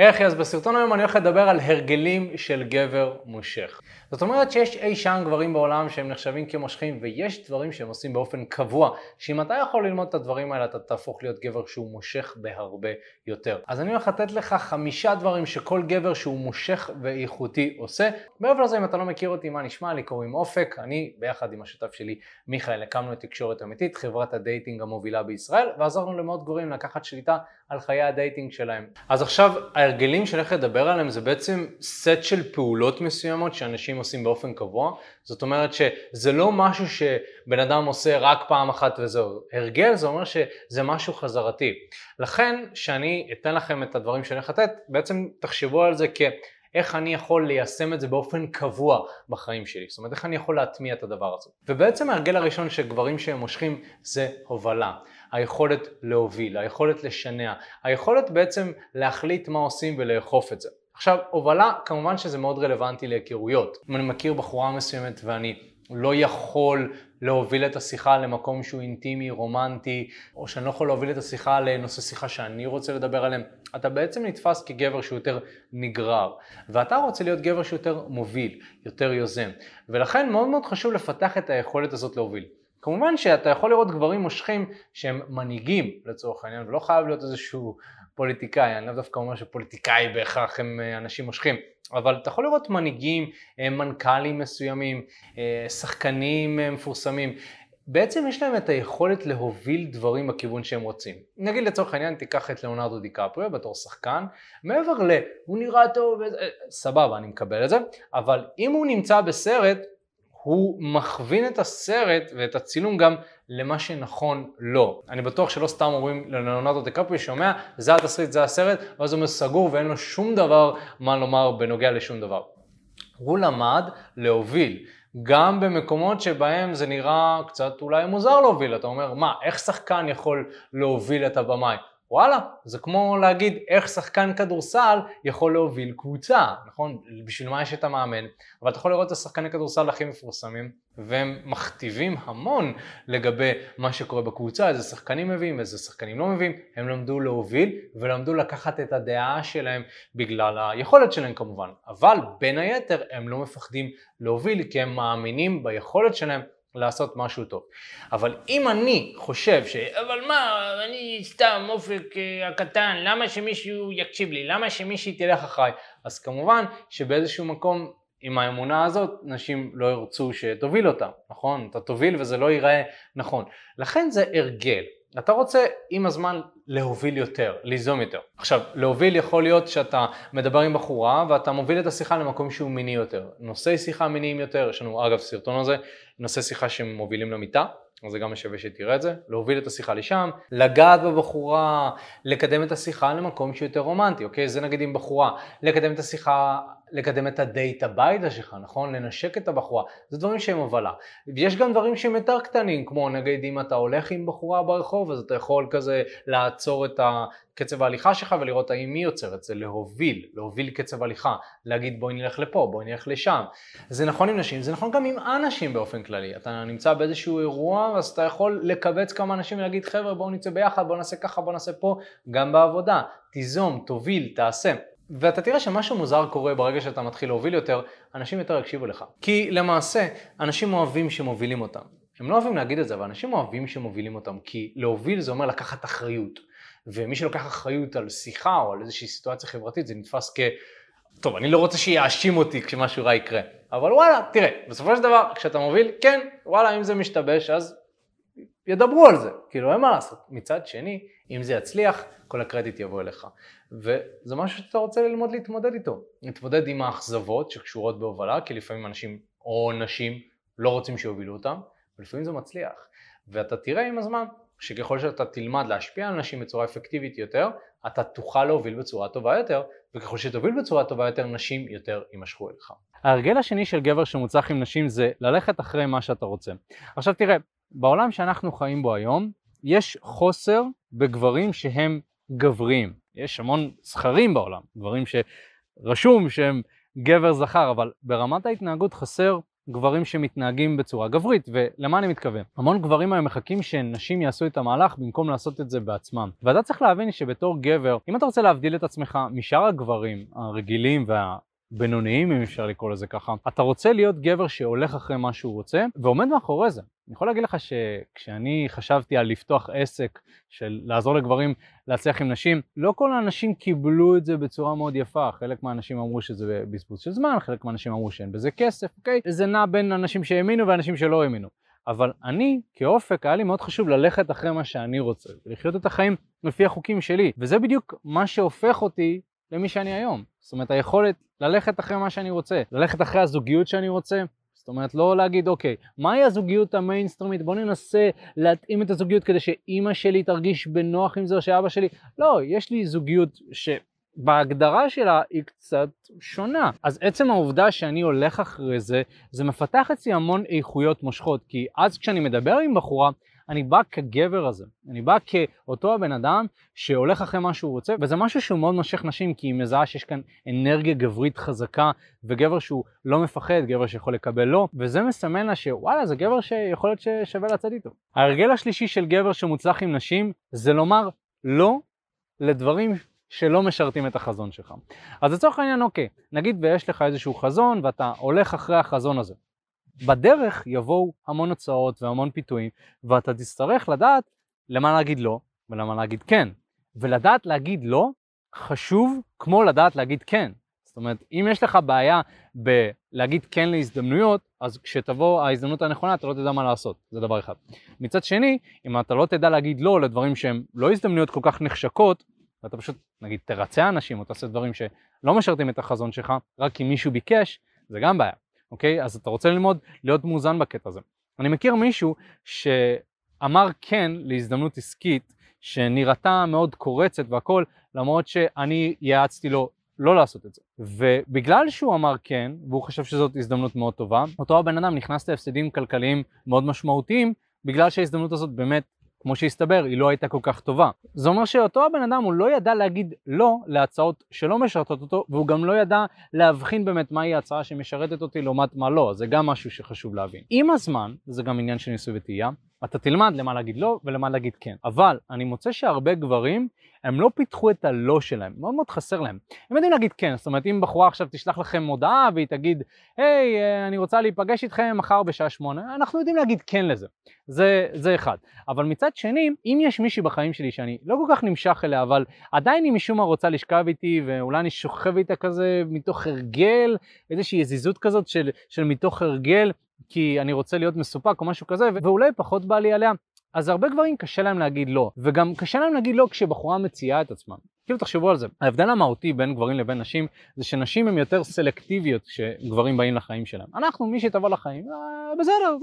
אחי, אז בסרטון היום אני הולך לדבר על הרגלים של גבר מושך. זאת אומרת שיש אי שם גברים בעולם שהם נחשבים כמושכים ויש דברים שהם עושים באופן קבוע, שאם אתה יכול ללמוד את הדברים האלה אתה תהפוך להיות גבר שהוא מושך בהרבה יותר. אז אני הולך לתת לך חמישה דברים שכל גבר שהוא מושך ואיכותי עושה. מעבר לזה אם אתה לא מכיר אותי מה נשמע לי קוראים אופק, אני ביחד עם השותף שלי מיכאל הקמנו את תקשורת אמיתית, חברת הדייטינג המובילה בישראל ועזרנו למאות גברים לקחת שליטה על חיי הדייטינג שלהם. אז עכשיו ההרגלים שאני הולך לדבר עליהם זה בעצם סט של פעולות מסוימות שאנשים עושים באופן קבוע, זאת אומרת שזה לא משהו שבן אדם עושה רק פעם אחת וזהו, הרגל זה אומר שזה משהו חזרתי. לכן שאני אתן לכם את הדברים שאני הולך לתת, בעצם תחשבו על זה כ... איך אני יכול ליישם את זה באופן קבוע בחיים שלי, זאת אומרת איך אני יכול להטמיע את הדבר הזה. ובעצם ההרגל הראשון של גברים שהם מושכים זה הובלה. היכולת להוביל, היכולת לשנע, היכולת בעצם להחליט מה עושים ולאכוף את זה. עכשיו, הובלה, כמובן שזה מאוד רלוונטי להיכרויות. אם אני מכיר בחורה מסוימת ואני לא יכול להוביל את השיחה למקום שהוא אינטימי, רומנטי, או שאני לא יכול להוביל את השיחה לנושא שיחה שאני רוצה לדבר עליהם, אתה בעצם נתפס כגבר שהוא יותר נגרר, ואתה רוצה להיות גבר שיותר מוביל, יותר יוזם, ולכן מאוד מאוד חשוב לפתח את היכולת הזאת להוביל. כמובן שאתה יכול לראות גברים מושכים שהם מנהיגים לצורך העניין, ולא חייב להיות איזשהו פוליטיקאי, אני לאו דווקא אומר שפוליטיקאי בהכרח הם אה, אנשים מושכים, אבל אתה יכול לראות מנהיגים, אה, מנכ"לים מסוימים, אה, שחקנים מפורסמים, בעצם יש להם את היכולת להוביל דברים בכיוון שהם רוצים. נגיד לצורך העניין תיקח את ליאונרדו דיקפריו בתור שחקן, מעבר ל... הוא נראה טוב, סבבה אני מקבל את זה, אבל אם הוא נמצא בסרט הוא מכווין את הסרט ואת הצילום גם למה שנכון לו. אני בטוח שלא סתם אומרים ללאונרדו דקפרי שומע, זה התסריט, זה הסרט, ואז הוא סגור ואין לו שום דבר מה לומר בנוגע לשום דבר. הוא למד להוביל. גם במקומות שבהם זה נראה קצת אולי מוזר להוביל, אתה אומר, מה, איך שחקן יכול להוביל את הבמאי? וואלה, זה כמו להגיד איך שחקן כדורסל יכול להוביל קבוצה, נכון? בשביל מה יש את המאמן? אבל אתה יכול לראות את השחקני כדורסל הכי מפורסמים, והם מכתיבים המון לגבי מה שקורה בקבוצה, איזה שחקנים מביאים, איזה שחקנים לא מביאים, הם למדו להוביל ולמדו לקחת את הדעה שלהם בגלל היכולת שלהם כמובן, אבל בין היתר הם לא מפחדים להוביל כי הם מאמינים ביכולת שלהם לעשות משהו טוב. אבל אם אני חושב ש... אבל מה, אני סתם אופק אה, הקטן, למה שמישהו יקשיב לי? למה שמישהי תלך אחריי? אז כמובן שבאיזשהו מקום עם האמונה הזאת נשים לא ירצו שתוביל אותם, נכון? אתה תוביל וזה לא ייראה נכון. לכן זה הרגל. אתה רוצה עם הזמן להוביל יותר, ליזום יותר. עכשיו, להוביל יכול להיות שאתה מדבר עם בחורה ואתה מוביל את השיחה למקום שהוא מיני יותר. נושאי שיחה מיניים יותר, יש לנו אגב סרטון הזה, נושא שיחה שמובילים למיטה, אז זה גם שווה שתראה את זה, להוביל את השיחה לשם, לגעת בבחורה, לקדם את השיחה למקום שהוא יותר רומנטי, אוקיי? זה נגיד עם בחורה, לקדם את השיחה לקדם את הדייט הביתה שלך, נכון? לנשק את הבחורה, זה דברים שהם הובלה. יש גם דברים שהם יותר קטנים, כמו נגיד אם אתה הולך עם בחורה ברחוב, אז אתה יכול כזה לעצור את קצב ההליכה שלך ולראות האם היא יוצרת, זה להוביל, להוביל קצב הליכה, להגיד בואי נלך לפה, בואי נלך לשם. זה נכון עם נשים, זה נכון גם עם אנשים באופן כללי. אתה נמצא באיזשהו אירוע, אז אתה יכול לקבץ כמה אנשים ולהגיד חבר'ה בואו נצא ביחד, בואו נעשה ככה, בואו נעשה פה, גם בעבודה. תיזום, תוביל, תעשה. ואתה תראה שמשהו מוזר קורה ברגע שאתה מתחיל להוביל יותר, אנשים יותר יקשיבו לך. כי למעשה, אנשים אוהבים שמובילים אותם. הם לא אוהבים להגיד את זה, אבל אנשים אוהבים שמובילים אותם, כי להוביל זה אומר לקחת אחריות. ומי שלוקח אחריות על שיחה או על איזושהי סיטואציה חברתית, זה נתפס כ... טוב, אני לא רוצה שיאשים אותי כשמשהו רע יקרה. אבל וואלה, תראה, בסופו של דבר, כשאתה מוביל, כן, וואלה, אם זה משתבש, אז ידברו על זה. כאילו, אין מה לעשות. מצד שני, אם זה יצליח, כל הקרדיט יבוא אליך. וזה משהו שאתה רוצה ללמוד להתמודד איתו. להתמודד עם האכזבות שקשורות בהובלה, כי לפעמים אנשים או נשים לא רוצים שיובילו אותם, ולפעמים זה מצליח. ואתה תראה עם הזמן שככל שאתה תלמד להשפיע על נשים בצורה אפקטיבית יותר, אתה תוכל להוביל בצורה טובה יותר, וככל שתוביל בצורה טובה יותר, נשים יותר יימשכו אליך. ההרגל השני של גבר שמוצלח עם נשים זה ללכת אחרי מה שאתה רוצה. עכשיו תראה, בעולם שאנחנו חיים בו היום, יש חוסר בגברים שהם גבריים. יש המון זכרים בעולם, גברים שרשום שהם גבר זכר, אבל ברמת ההתנהגות חסר גברים שמתנהגים בצורה גברית, ולמה אני מתכוון? המון גברים היום מחכים שנשים יעשו את המהלך במקום לעשות את זה בעצמם. ואתה צריך להבין שבתור גבר, אם אתה רוצה להבדיל את עצמך משאר הגברים הרגילים וה... בינוניים אם אפשר לקרוא לזה ככה, אתה רוצה להיות גבר שהולך אחרי מה שהוא רוצה ועומד מאחורי זה. אני יכול להגיד לך שכשאני חשבתי על לפתוח עסק של לעזור לגברים להצליח עם נשים, לא כל האנשים קיבלו את זה בצורה מאוד יפה. חלק מהאנשים אמרו שזה בזבוז של זמן, חלק מהאנשים אמרו שאין בזה כסף, אוקיי? זה נע בין אנשים שהאמינו ואנשים שלא האמינו. אבל אני, כאופק, היה לי מאוד חשוב ללכת אחרי מה שאני רוצה, ולחיות את החיים לפי החוקים שלי. וזה בדיוק מה שהופך אותי למי שאני היום. זאת אומרת, היכולת ללכת אחרי מה שאני רוצה, ללכת אחרי הזוגיות שאני רוצה, זאת אומרת, לא להגיד, אוקיי, מהי הזוגיות המיינסטרימית? בוא ננסה להתאים את הזוגיות כדי שאימא שלי תרגיש בנוח עם זה או שאבא שלי. לא, יש לי זוגיות שבהגדרה שלה היא קצת שונה. אז עצם העובדה שאני הולך אחרי זה, זה מפתח אצלי המון איכויות מושכות, כי אז כשאני מדבר עם בחורה, אני בא כגבר הזה, אני בא כאותו הבן אדם שהולך אחרי מה שהוא רוצה, וזה משהו שהוא מאוד מושך נשים, כי היא מזהה שיש כאן אנרגיה גברית חזקה, וגבר שהוא לא מפחד, גבר שיכול לקבל לא, וזה מסמן לה שוואלה, זה גבר שיכול להיות ששווה לצאת איתו. ההרגל השלישי של גבר שמוצלח עם נשים, זה לומר לא לדברים שלא משרתים את החזון שלך. אז לצורך העניין, אוקיי, נגיד ויש לך איזשהו חזון ואתה הולך אחרי החזון הזה. בדרך יבואו המון הצעות והמון פיתויים, ואתה תצטרך לדעת למה להגיד לא ולמה להגיד כן. ולדעת להגיד לא חשוב כמו לדעת להגיד כן. זאת אומרת, אם יש לך בעיה בלהגיד כן להזדמנויות, אז כשתבוא ההזדמנות הנכונה אתה לא תדע מה לעשות, זה דבר אחד. מצד שני, אם אתה לא תדע להגיד לא לדברים שהם לא הזדמנויות כל כך נחשקות, ואתה פשוט, נגיד, תרצה אנשים או תעשה דברים שלא משרתים את החזון שלך, רק כי מישהו ביקש, זה גם בעיה. אוקיי? אז אתה רוצה ללמוד להיות מאוזן בקטע הזה. אני מכיר מישהו שאמר כן להזדמנות עסקית שנראתה מאוד קורצת והכל, למרות שאני יעצתי לו לא לעשות את זה. ובגלל שהוא אמר כן, והוא חושב שזאת הזדמנות מאוד טובה, אותו הבן אדם נכנס להפסדים כלכליים מאוד משמעותיים, בגלל שההזדמנות הזאת באמת כמו שהסתבר, היא לא הייתה כל כך טובה. זה אומר שאותו הבן אדם הוא לא ידע להגיד לא להצעות שלא משרתות אותו, והוא גם לא ידע להבחין באמת מהי ההצעה שמשרתת אותי לעומת מה לא, זה גם משהו שחשוב להבין. עם הזמן, זה גם עניין של ניסוי וטעייה, אתה תלמד למה להגיד לא ולמה להגיד כן. אבל אני מוצא שהרבה גברים, הם לא פיתחו את הלא שלהם, מאוד מאוד חסר להם. הם יודעים להגיד כן, זאת אומרת אם בחורה עכשיו תשלח לכם הודעה והיא תגיד, היי, אה, אני רוצה להיפגש איתכם מחר בשעה שמונה, אנחנו יודעים להגיד כן לזה. זה, זה אחד. אבל מצד שני, אם יש מישהי בחיים שלי שאני לא כל כך נמשך אליה, אבל עדיין היא משום מה רוצה לשכב איתי, ואולי אני שוכב איתה כזה מתוך הרגל, איזושהי יזיזות כזאת של, של מתוך הרגל, כי אני רוצה להיות מסופק או משהו כזה, ואולי פחות בא לי עליה. אז הרבה גברים קשה להם להגיד לא, וגם קשה להם להגיד לא כשבחורה מציעה את עצמה. כאילו תחשבו על זה, ההבדל המהותי בין גברים לבין נשים זה שנשים הן יותר סלקטיביות כשגברים באים לחיים שלהם. אנחנו, מי שתבוא לחיים, אה, בסדר,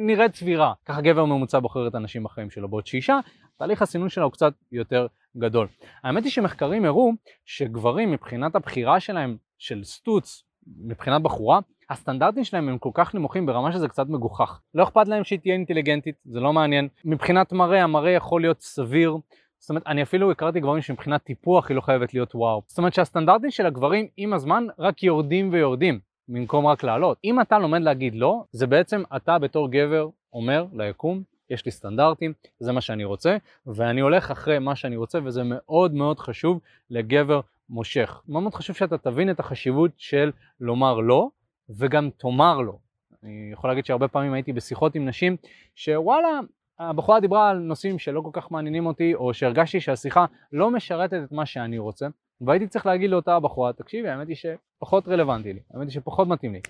נראית סבירה. ככה גבר ממוצע בוחר את הנשים בחיים שלו, בעוד שאישה, תהליך הסינון שלה הוא קצת יותר גדול. האמת היא שמחקרים הראו שגברים מבחינת הבחירה שלהם של סטוץ, מבחינת בחורה, הסטנדרטים שלהם הם כל כך נמוכים ברמה שזה קצת מגוחך. לא אכפת להם שהיא תהיה אינטליגנטית, זה לא מעניין. מבחינת מראה, המראה יכול להיות סביר. זאת אומרת, אני אפילו הכרתי גברים שמבחינת טיפוח היא לא חייבת להיות וואו. זאת אומרת שהסטנדרטים של הגברים עם הזמן רק יורדים ויורדים, במקום רק לעלות. אם אתה לומד להגיד לא, זה בעצם אתה בתור גבר אומר ליקום, יש לי סטנדרטים, זה מה שאני רוצה, ואני הולך אחרי מה שאני רוצה, וזה מאוד מאוד חשוב לגבר מושך. מאוד מאוד חשוב שאתה תבין את החשיבות של לומר לא, וגם תאמר לו. אני יכול להגיד שהרבה פעמים הייתי בשיחות עם נשים שוואלה, הבחורה דיברה על נושאים שלא כל כך מעניינים אותי, או שהרגשתי שהשיחה לא משרתת את מה שאני רוצה, והייתי צריך להגיד לאותה הבחורה, תקשיבי, האמת היא שפחות רלוונטי לי, האמת היא שפחות מתאים לי.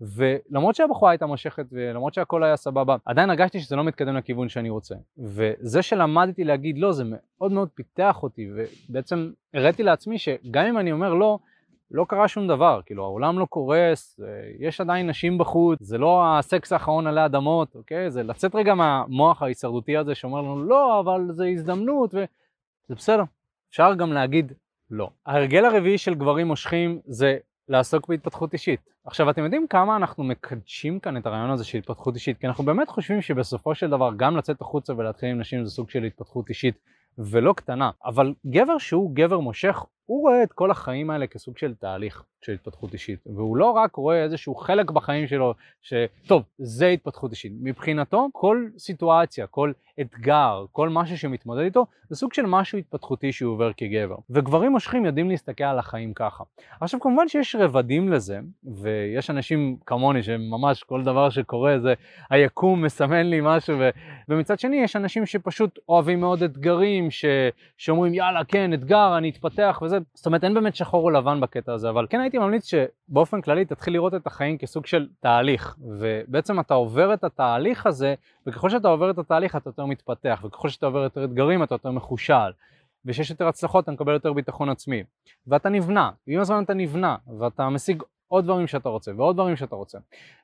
ולמרות שהבחורה הייתה מושכת ולמרות שהכל היה סבבה, עדיין הרגשתי שזה לא מתקדם לכיוון שאני רוצה. וזה שלמדתי להגיד לא, זה מאוד מאוד פיתח אותי, ובעצם הראיתי לעצמי שגם אם אני אומר לא, לא קרה שום דבר, כאילו העולם לא קורס, יש עדיין נשים בחוץ, זה לא הסקס האחרון עלי אדמות, אוקיי? זה לצאת רגע מהמוח ההישרדותי הזה שאומר לנו לא, אבל זה הזדמנות, וזה בסדר, אפשר גם להגיד לא. ההרגל הרביעי של גברים מושכים זה לעסוק בהתפתחות אישית. עכשיו אתם יודעים כמה אנחנו מקדשים כאן את הרעיון הזה של התפתחות אישית, כי אנחנו באמת חושבים שבסופו של דבר גם לצאת החוצה ולהתחיל עם נשים זה סוג של התפתחות אישית ולא קטנה, אבל גבר שהוא גבר מושך הוא רואה את כל החיים האלה כסוג של תהליך של התפתחות אישית, והוא לא רק רואה איזשהו חלק בחיים שלו שטוב, זה התפתחות אישית. מבחינתו כל סיטואציה, כל אתגר, כל משהו שמתמודד איתו, זה סוג של משהו התפתחותי שהוא עובר כגבר. וגברים מושכים יודעים להסתכל על החיים ככה. עכשיו כמובן שיש רבדים לזה, ויש אנשים כמוני שממש כל דבר שקורה זה היקום מסמן לי משהו, ו... ומצד שני יש אנשים שפשוט אוהבים מאוד אתגרים, ש... שאומרים יאללה כן אתגר אני אתפתח וזה, זאת אומרת אין באמת שחור או לבן בקטע הזה, אבל כן הייתי ממליץ שבאופן כללי תתחיל לראות את החיים כסוג של תהליך, ובעצם אתה עובר את התהליך הזה, וככל שאתה עובר את התהליך אתה יותר מתפתח, וככל שאתה עובר יותר אתגרים אתה יותר מחושל, וכשיש יותר הצלחות אתה מקבל יותר ביטחון עצמי, ואתה נבנה, ועם הזמן אתה נבנה, ואתה משיג עוד דברים שאתה רוצה, ועוד דברים שאתה רוצה,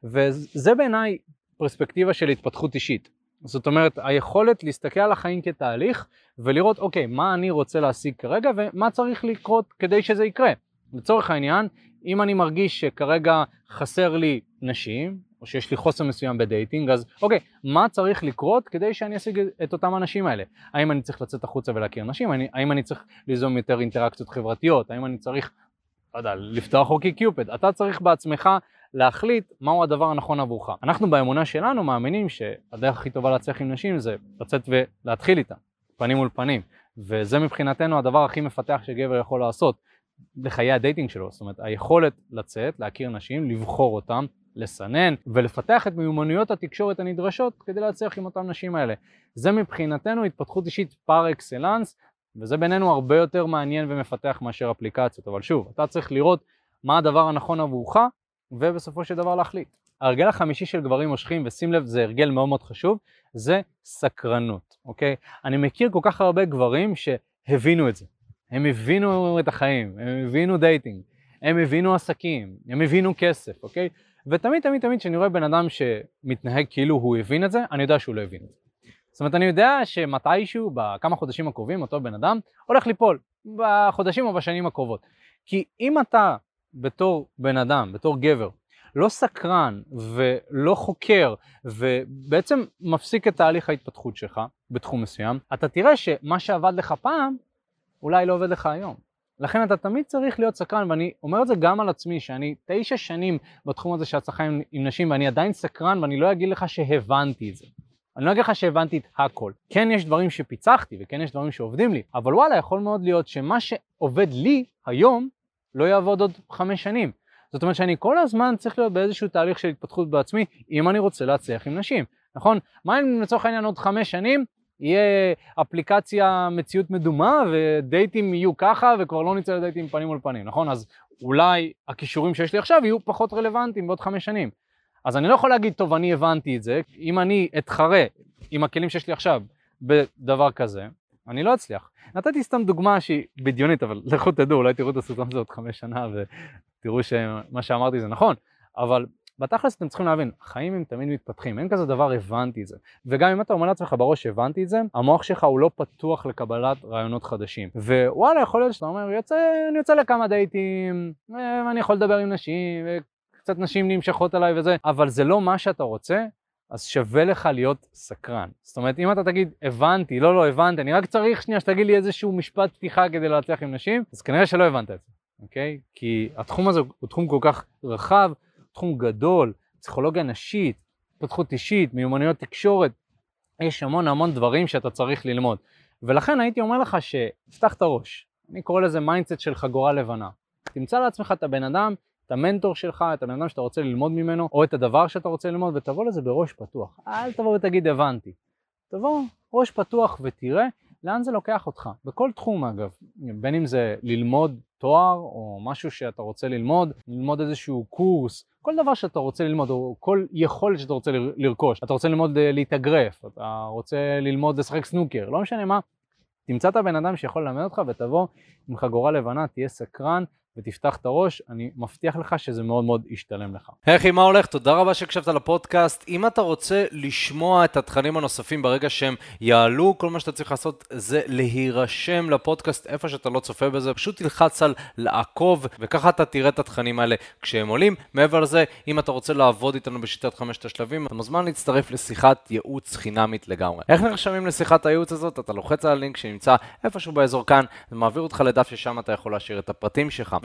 וזה בעיניי פרספקטיבה של התפתחות אישית. זאת אומרת, היכולת להסתכל על החיים כתהליך ולראות, אוקיי, מה אני רוצה להשיג כרגע ומה צריך לקרות כדי שזה יקרה. לצורך העניין, אם אני מרגיש שכרגע חסר לי נשים, או שיש לי חוסר מסוים בדייטינג, אז אוקיי, מה צריך לקרות כדי שאני אשיג את אותם האנשים האלה? האם אני צריך לצאת החוצה ולהכיר נשים? האם אני צריך ליזום יותר אינטראקציות חברתיות? האם אני צריך, לא יודע, לפתוח OkCupid? אתה צריך בעצמך להחליט מהו הדבר הנכון עבורך. אנחנו באמונה שלנו מאמינים שהדרך הכי טובה להצליח עם נשים זה לצאת ולהתחיל איתה, פנים מול פנים. וזה מבחינתנו הדבר הכי מפתח שגבר יכול לעשות. לחיי הדייטינג שלו, זאת אומרת היכולת לצאת, להכיר נשים, לבחור אותם, לסנן ולפתח את מיומנויות התקשורת הנדרשות כדי להצליח עם אותן נשים האלה. זה מבחינתנו התפתחות אישית פר אקסלנס וזה בינינו הרבה יותר מעניין ומפתח מאשר אפליקציות, אבל שוב, אתה צריך לראות מה הדבר הנכון עבורך ובסופו של דבר להחליט. ההרגל החמישי של גברים מושכים, ושים לב זה הרגל מאוד מאוד חשוב, זה סקרנות, אוקיי? אני מכיר כל כך הרבה גברים שהבינו את זה. הם הבינו את החיים, הם הבינו דייטינג, הם הבינו עסקים, הם הבינו כסף, אוקיי? ותמיד תמיד תמיד כשאני רואה בן אדם שמתנהג כאילו הוא הבין את זה, אני יודע שהוא לא הבין את זה. זאת אומרת, אני יודע שמתישהו, בכמה חודשים הקרובים, אותו בן אדם הולך ליפול, בחודשים או בשנים הקרובות. כי אם אתה, בתור בן אדם, בתור גבר, לא סקרן ולא חוקר ובעצם מפסיק את תהליך ההתפתחות שלך בתחום מסוים, אתה תראה שמה שעבד לך פעם אולי לא עובד לך היום. לכן אתה תמיד צריך להיות סקרן, ואני אומר את זה גם על עצמי, שאני תשע שנים בתחום הזה של הצלחה עם, עם נשים, ואני עדיין סקרן, ואני לא אגיד לך שהבנתי את זה. אני לא אגיד לך שהבנתי את הכל. כן יש דברים שפיצחתי, וכן יש דברים שעובדים לי, אבל וואלה, יכול מאוד להיות שמה שעובד לי היום, לא יעבוד עוד חמש שנים. זאת אומרת שאני כל הזמן צריך להיות באיזשהו תהליך של התפתחות בעצמי, אם אני רוצה להצליח עם נשים, נכון? מה אם לצורך העניין עוד חמש שנים יהיה אפליקציה מציאות מדומה ודייטים יהיו ככה וכבר לא נצא לדייטים פנים מול פנים, נכון? אז אולי הכישורים שיש לי עכשיו יהיו פחות רלוונטיים בעוד חמש שנים. אז אני לא יכול להגיד, טוב, אני הבנתי את זה, אם אני אתחרה עם הכלים שיש לי עכשיו בדבר כזה, אני לא אצליח. נתתי סתם דוגמה שהיא בדיונית, אבל לכו תדעו, אולי תראו את הסרטון הזה עוד חמש שנה ותראו שמה שאמרתי זה נכון, אבל בתכלס אתם צריכים להבין, החיים הם תמיד מתפתחים, אין כזה דבר הבנתי את זה. וגם אם אתה אומר לעצמך בראש הבנתי את זה, המוח שלך הוא לא פתוח לקבלת רעיונות חדשים. ווואלה, יכול להיות שאתה אומר, יוצא, אני יוצא לכמה דייטים, אה, אני יכול לדבר עם נשים, וקצת נשים נמשכות אליי וזה, אבל זה לא מה שאתה רוצה, אז שווה לך להיות סקרן. זאת אומרת, אם אתה תגיד, הבנתי, לא, לא, הבנתי, אני רק צריך שנייה שתגיד לי איזשהו משפט פתיחה כדי להצליח עם נשים, אז כנראה שלא הבנת את זה, אוקיי? כי התחום הזה הוא תחום כל כך רחב, תחום גדול, פסיכולוגיה נשית, התפתחות אישית, מיומנויות תקשורת, יש המון המון דברים שאתה צריך ללמוד. ולכן הייתי אומר לך תפתח את הראש, אני קורא לזה mindset של חגורה לבנה. תמצא לעצמך את הבן אדם, את המנטור שלך, את הבן אדם שאתה רוצה ללמוד ממנו, או את הדבר שאתה רוצה ללמוד, ותבוא לזה בראש פתוח. אל תבוא ותגיד הבנתי. תבוא ראש פתוח ותראה לאן זה לוקח אותך, בכל תחום אגב, בין אם זה ללמוד תואר או משהו שאתה רוצה ללמוד, ללמוד איזשהו קורס, כל דבר שאתה רוצה ללמוד או כל יכולת שאתה רוצה לרכוש, אתה רוצה ללמוד אה, להתאגרף, אתה רוצה ללמוד לשחק סנוקר, לא משנה מה, תמצא את הבן אדם שיכול ללמד אותך ותבוא עם חגורה לבנה, תהיה סקרן ותפתח את הראש, אני מבטיח לך שזה מאוד מאוד ישתלם לך. היי אחי, מה הולך? תודה רבה שהקשבת לפודקאסט. אם אתה רוצה לשמוע את התכנים הנוספים ברגע שהם יעלו, כל מה שאתה צריך לעשות זה להירשם לפודקאסט איפה שאתה לא צופה בזה, פשוט תלחץ על לעקוב, וככה אתה תראה את התכנים האלה כשהם עולים. מעבר לזה, אם אתה רוצה לעבוד איתנו בשיטת חמשת השלבים, אתה מוזמן להצטרף לשיחת ייעוץ חינמית לגמרי. איך נרשמים לשיחת הייעוץ הזאת? אתה לוחץ על הלינק שנמצא איפשהו באזור כאן, זה אותך לדף ששם אתה יכול להשאיר את הפרטים שלך,